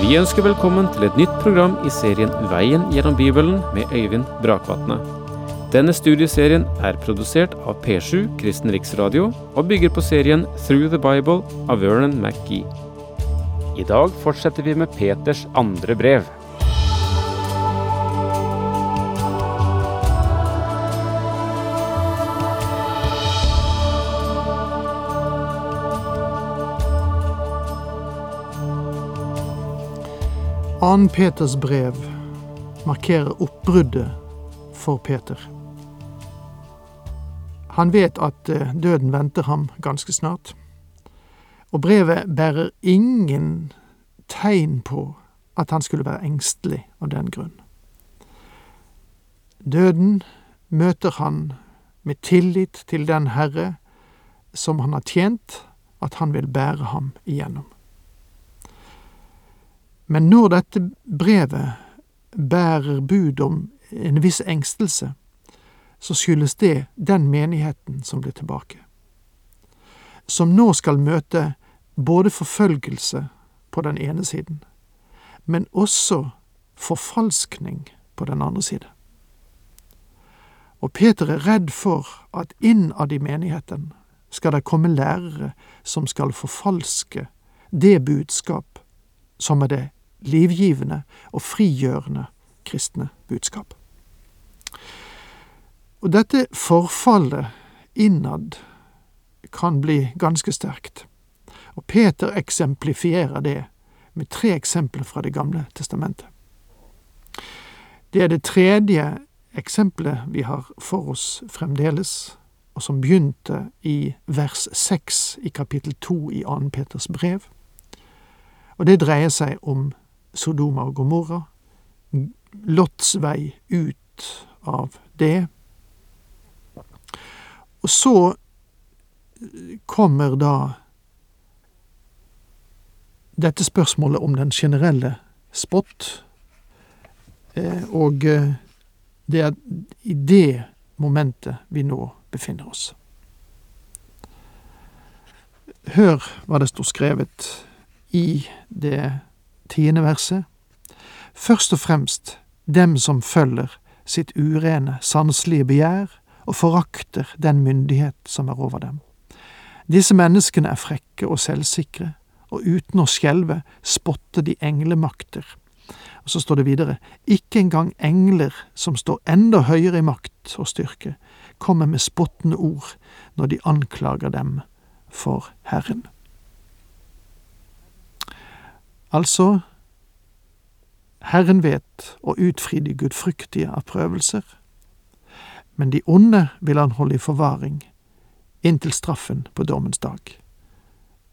Vi ønsker velkommen til et nytt program i serien Veien gjennom Bibelen med Øyvind Brakvatne. Denne studieserien er produsert av P7 Kristen Riksradio og bygger på serien Through the Bible av Vernon McGee. I dag fortsetter vi med Peters andre brev. Annen Peters brev markerer oppbruddet for Peter. Han vet at eh, døden venter ham ganske snart, og brevet bærer ingen tegn på at han skulle være engstelig av den grunn. Døden møter han med tillit til den Herre som han har tjent, at han vil bære ham igjennom. Men når dette brevet bærer bud om en viss engstelse, så skyldes det den menigheten som blir tilbake. Som nå skal møte både forfølgelse på den ene siden, men også forfalskning på den andre side. Og Peter er redd for at innad i menigheten skal det komme lærere som skal forfalske det budskap som er det livgivende og frigjørende kristne budskap. Og dette forfallet innad kan bli ganske sterkt, og Peter eksemplifierer det med tre eksempler fra Det gamle testamentet. Det er det tredje eksempelet vi har for oss fremdeles, og som begynte i vers seks i kapittel to i 2. Peters brev. Og det dreier seg om Sodoma og Gomorra, Lots vei ut av det. Og så kommer da dette spørsmålet om den generelle spott, eh, og eh, det er i det momentet vi nå befinner oss. Hør hva det står skrevet i det tiende verset. Først og fremst dem som følger sitt urene, sanselige begjær og forakter den myndighet som er over dem. Disse menneskene er frekke og selvsikre, og uten å skjelve spotter de englemakter. Og så står det videre, ikke engang engler som står enda høyere i makt og styrke, kommer med spottende ord når de anklager dem for Herren. Altså, Herren vet å utfri de gudfryktige av prøvelser, men de onde vil han holde i forvaring inntil straffen på dommens dag.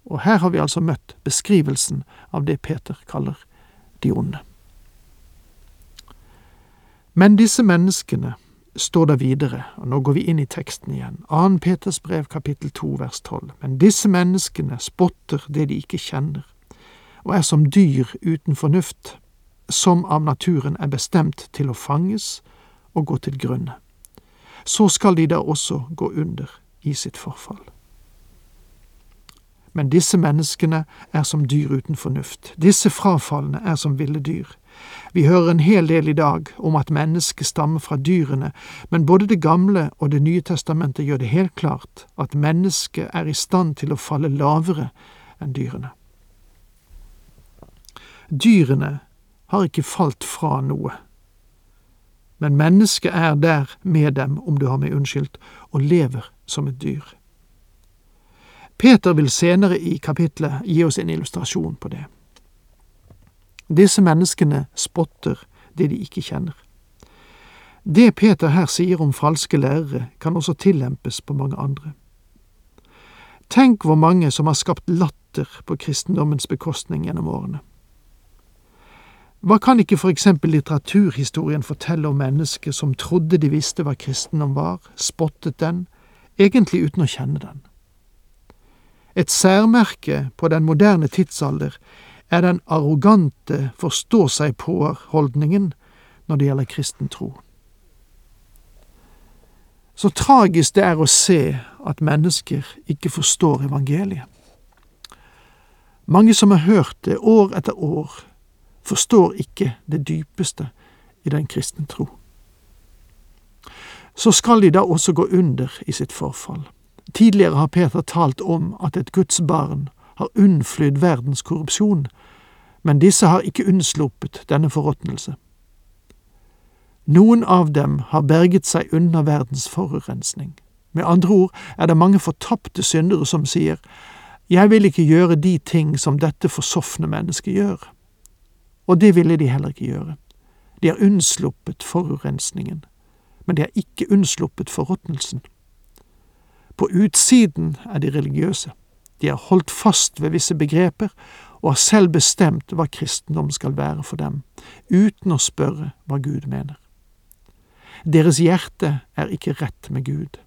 Og her har vi altså møtt beskrivelsen av det Peter kaller de onde. Men disse menneskene står der videre, og nå går vi inn i teksten igjen, 2. Peters brev kapittel 2 vers 12, men disse menneskene spotter det de ikke kjenner, og er som dyr uten fornuft, som av naturen er bestemt til å fanges og gå til grunne. Så skal de da også gå under i sitt forfall. Men disse menneskene er som dyr uten fornuft. Disse frafalne er som ville dyr. Vi hører en hel del i dag om at mennesket stammer fra dyrene, men både Det gamle og Det nye testamentet gjør det helt klart at mennesket er i stand til å falle lavere enn dyrene. Dyrene har ikke falt fra noe, men mennesket er der med dem, om du har meg unnskyldt, og lever som et dyr. Peter vil senere i kapitlet gi oss en illustrasjon på det. Disse menneskene spotter det de ikke kjenner. Det Peter her sier om falske lærere, kan også tillempes på mange andre. Tenk hvor mange som har skapt latter på kristendommens bekostning gjennom årene. Hva kan ikke for eksempel litteraturhistorien fortelle om mennesker som trodde de visste hva kristendom var, spottet den, egentlig uten å kjenne den? Et særmerke på den moderne tidsalder er den arrogante forstå-seg-på-holdningen når det gjelder kristen tro. Så tragisk det er å se at mennesker ikke forstår evangeliet. Mange som har hørt det år etter år, forstår ikke det dypeste i den kristne tro. Så skal de da også gå under i sitt forfall. Tidligere har Peter talt om at et Guds barn har unnflydd verdens korrupsjon, men disse har ikke unnsluppet denne forråtnelse. Noen av dem har berget seg unna verdens forurensning. Med andre ord er det mange fortapte syndere som sier jeg vil ikke gjøre de ting som dette forsofne mennesket gjør. Og det ville de heller ikke gjøre. De har unnsluppet forurensningen, men de har ikke unnsluppet forråtnelsen. På utsiden er de religiøse. De har holdt fast ved visse begreper og har selv bestemt hva kristendom skal være for dem, uten å spørre hva Gud mener. Deres hjerte er ikke rett med Gud,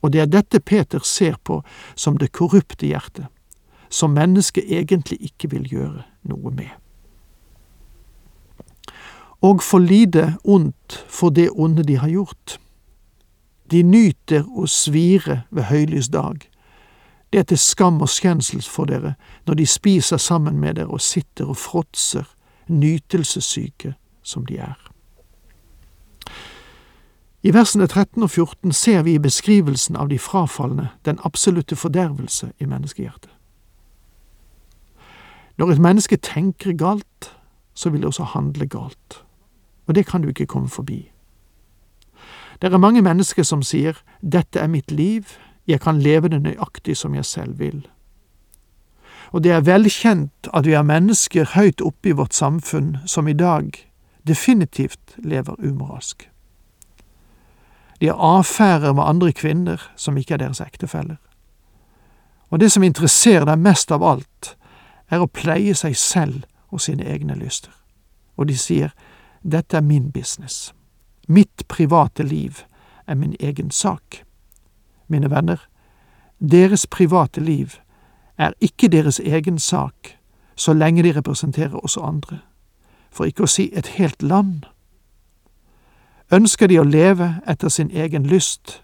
og det er dette Peter ser på som det korrupte hjertet, som mennesket egentlig ikke vil gjøre noe med. Og for lite ondt for det onde de har gjort. De nyter å svire ved høylys dag. Det er til skam og skjensel for dere når de spiser sammen med dere og sitter og fråtser, nytelsessyke som de er. I versene 13 og 14 ser vi i beskrivelsen av de frafalne den absolutte fordervelse i menneskehjertet. Når et menneske tenker galt, så vil det også handle galt, og det kan du ikke komme forbi. Det er mange mennesker som sier dette er mitt liv, jeg kan leve det nøyaktig som jeg selv vil. Og det er velkjent at vi er mennesker høyt oppe i vårt samfunn som i dag definitivt lever umoralsk. De har affærer med andre kvinner som ikke er deres ektefeller. Og det som interesserer dem mest av alt, er å pleie seg selv og sine egne lyster. Og de sier dette er min business. Mitt private liv er min egen sak. Mine venner, deres private liv er ikke deres egen sak så lenge de representerer oss andre, for ikke å si et helt land. Ønsker de å leve etter sin egen lyst,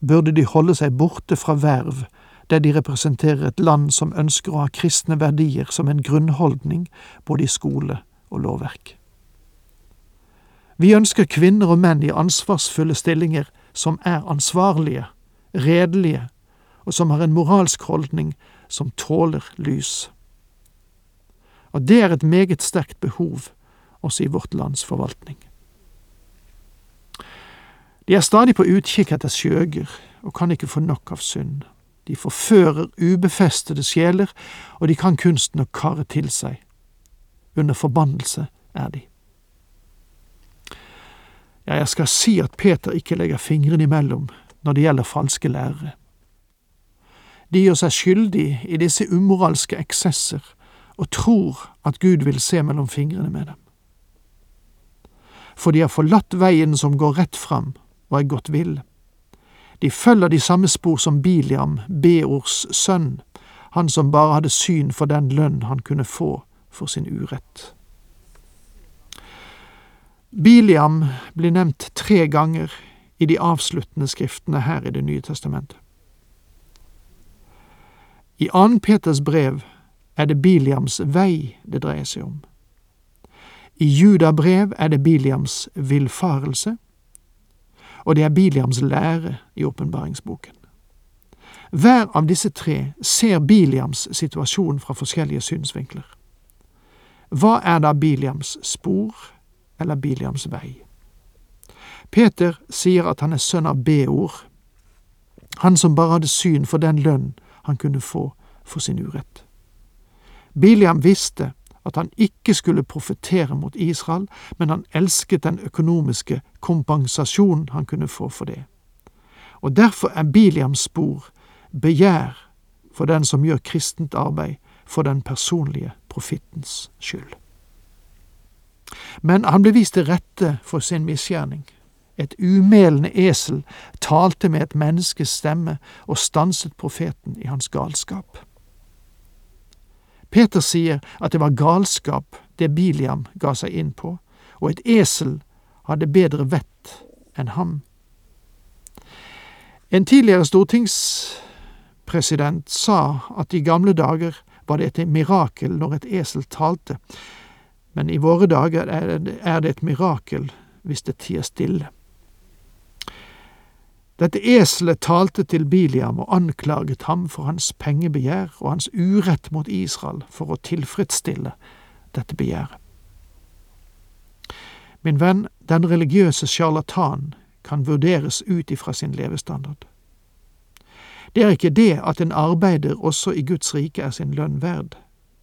burde de holde seg borte fra verv der de representerer et land som ønsker å ha kristne verdier som en grunnholdning både i skole og lovverk. Vi ønsker kvinner og menn i ansvarsfulle stillinger som er ansvarlige, redelige, og som har en moralsk holdning som tåler lys. Og det er et meget sterkt behov også i vårt lands forvaltning. De er stadig på utkikk etter skjøger og kan ikke få nok av synd. De forfører ubefestede sjeler, og de kan kunsten å karre til seg. Under forbannelse er de. Ja, jeg skal si at Peter ikke legger fingrene imellom når det gjelder falske lærere. De gjør seg skyldig i disse umoralske eksesser og tror at Gud vil se mellom fingrene med dem. For de har forlatt veien som går rett fram og er gått vill. De følger de samme spor som Biliam, Beors sønn, han som bare hadde syn for den lønn han kunne få for sin urett. Biliam blir nevnt tre ganger i de avsluttende skriftene her i Det nye testamentet. I 2. Peters brev er det Biliams vei det dreier seg om. I Juda brev er det Biliams villfarelse, og det er Biliams lære i åpenbaringsboken. Hver av disse tre ser Biliams situasjon fra forskjellige synsvinkler. Hva er da Biliams spor eller Biliams vei? Peter sier at han er sønn av Beor, han som bare hadde syn for den lønn han kunne få for sin urett. Biliam visste at han ikke skulle profetere mot Israel, men han elsket den økonomiske kompensasjonen han kunne få for det. Og derfor er Biliams spor begjær for den som gjør kristent arbeid for den personlige profittens skyld. Men han ble vist til rette for sin misgjerning. Et umelende esel talte med et menneskes stemme og stanset profeten i hans galskap. Peter sier at det var galskap det Biliam ga seg inn på, og et esel hadde bedre vett enn ham. En tidligere stortingspresident sa at i gamle dager var det et mirakel når et esel talte, Men i våre dager er det et mirakel hvis det tier stille. Dette eselet talte til Biliam og anklaget ham for hans pengebegjær og hans urett mot Israel for å tilfredsstille dette begjæret. Min venn, den religiøse sjarlatan kan vurderes ut ifra sin levestandard. Det er ikke det at en arbeider også i Guds rike er sin lønn verd,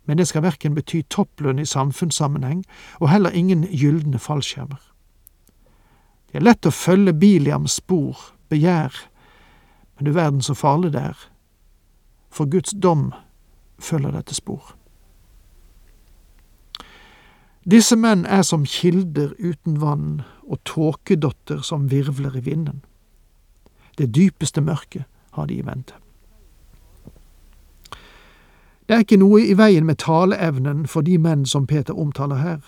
men det skal verken bety topplønn i samfunnssammenheng og heller ingen gylne fallskjermer. Det er lett å følge Biliams spor, begjær, men du verden så farlig det er. For Guds dom følger dette spor. Disse menn er som kilder uten vann og tåkedotter som virvler i vinden. Det dypeste mørket har de i vente. Det er ikke noe i veien med taleevnen for de menn som Peter omtaler her,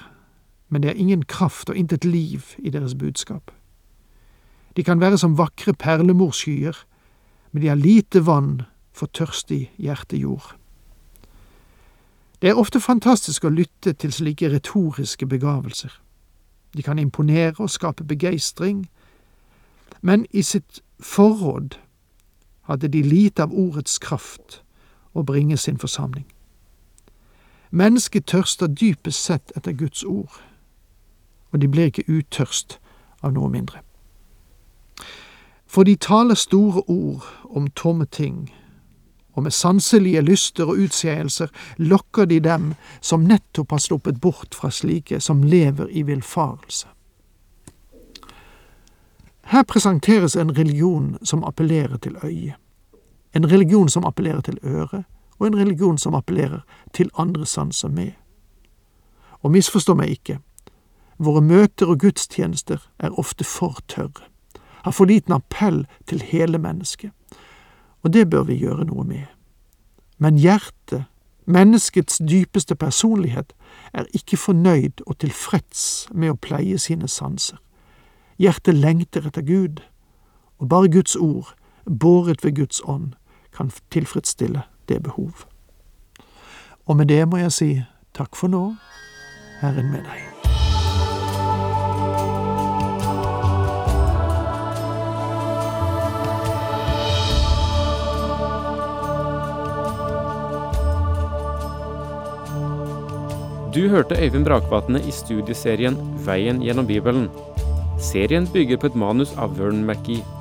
men det er ingen kraft og intet liv i deres budskap. De kan være som vakre perlemorskyer, men de har lite vann for tørstig hjertejord. Det er ofte fantastisk å lytte til slike retoriske begavelser. De kan imponere og skape begeistring, men i sitt forråd hadde de lite av ordets kraft å bringe sin forsamling. Mennesket tørster dypest sett etter Guds ord, og de blir ikke utørst av noe mindre. For de taler store ord om tomme ting, og med sanselige lyster og utskeielser lokker de dem som nettopp har sluppet bort fra slike som lever i villfarelse. Her presenteres en religion som appellerer til øyet, en religion som appellerer til øret, og en religion som appellerer til andre sanser med. Og misforstå meg ikke, våre møter og gudstjenester er ofte for tørre, har for liten appell til hele mennesket, og det bør vi gjøre noe med. Men hjertet, menneskets dypeste personlighet, er ikke fornøyd og tilfreds med å pleie sine sanser. Hjertet lengter etter Gud, og bare Guds ord, båret ved Guds ånd, kan tilfredsstille det behov. Og med det må jeg si takk for nå, Herren med deg. Du hørte Øyvind Brakvatne i studieserien Veien gjennom Bibelen. Serien bygger på et manus av Vern McGee.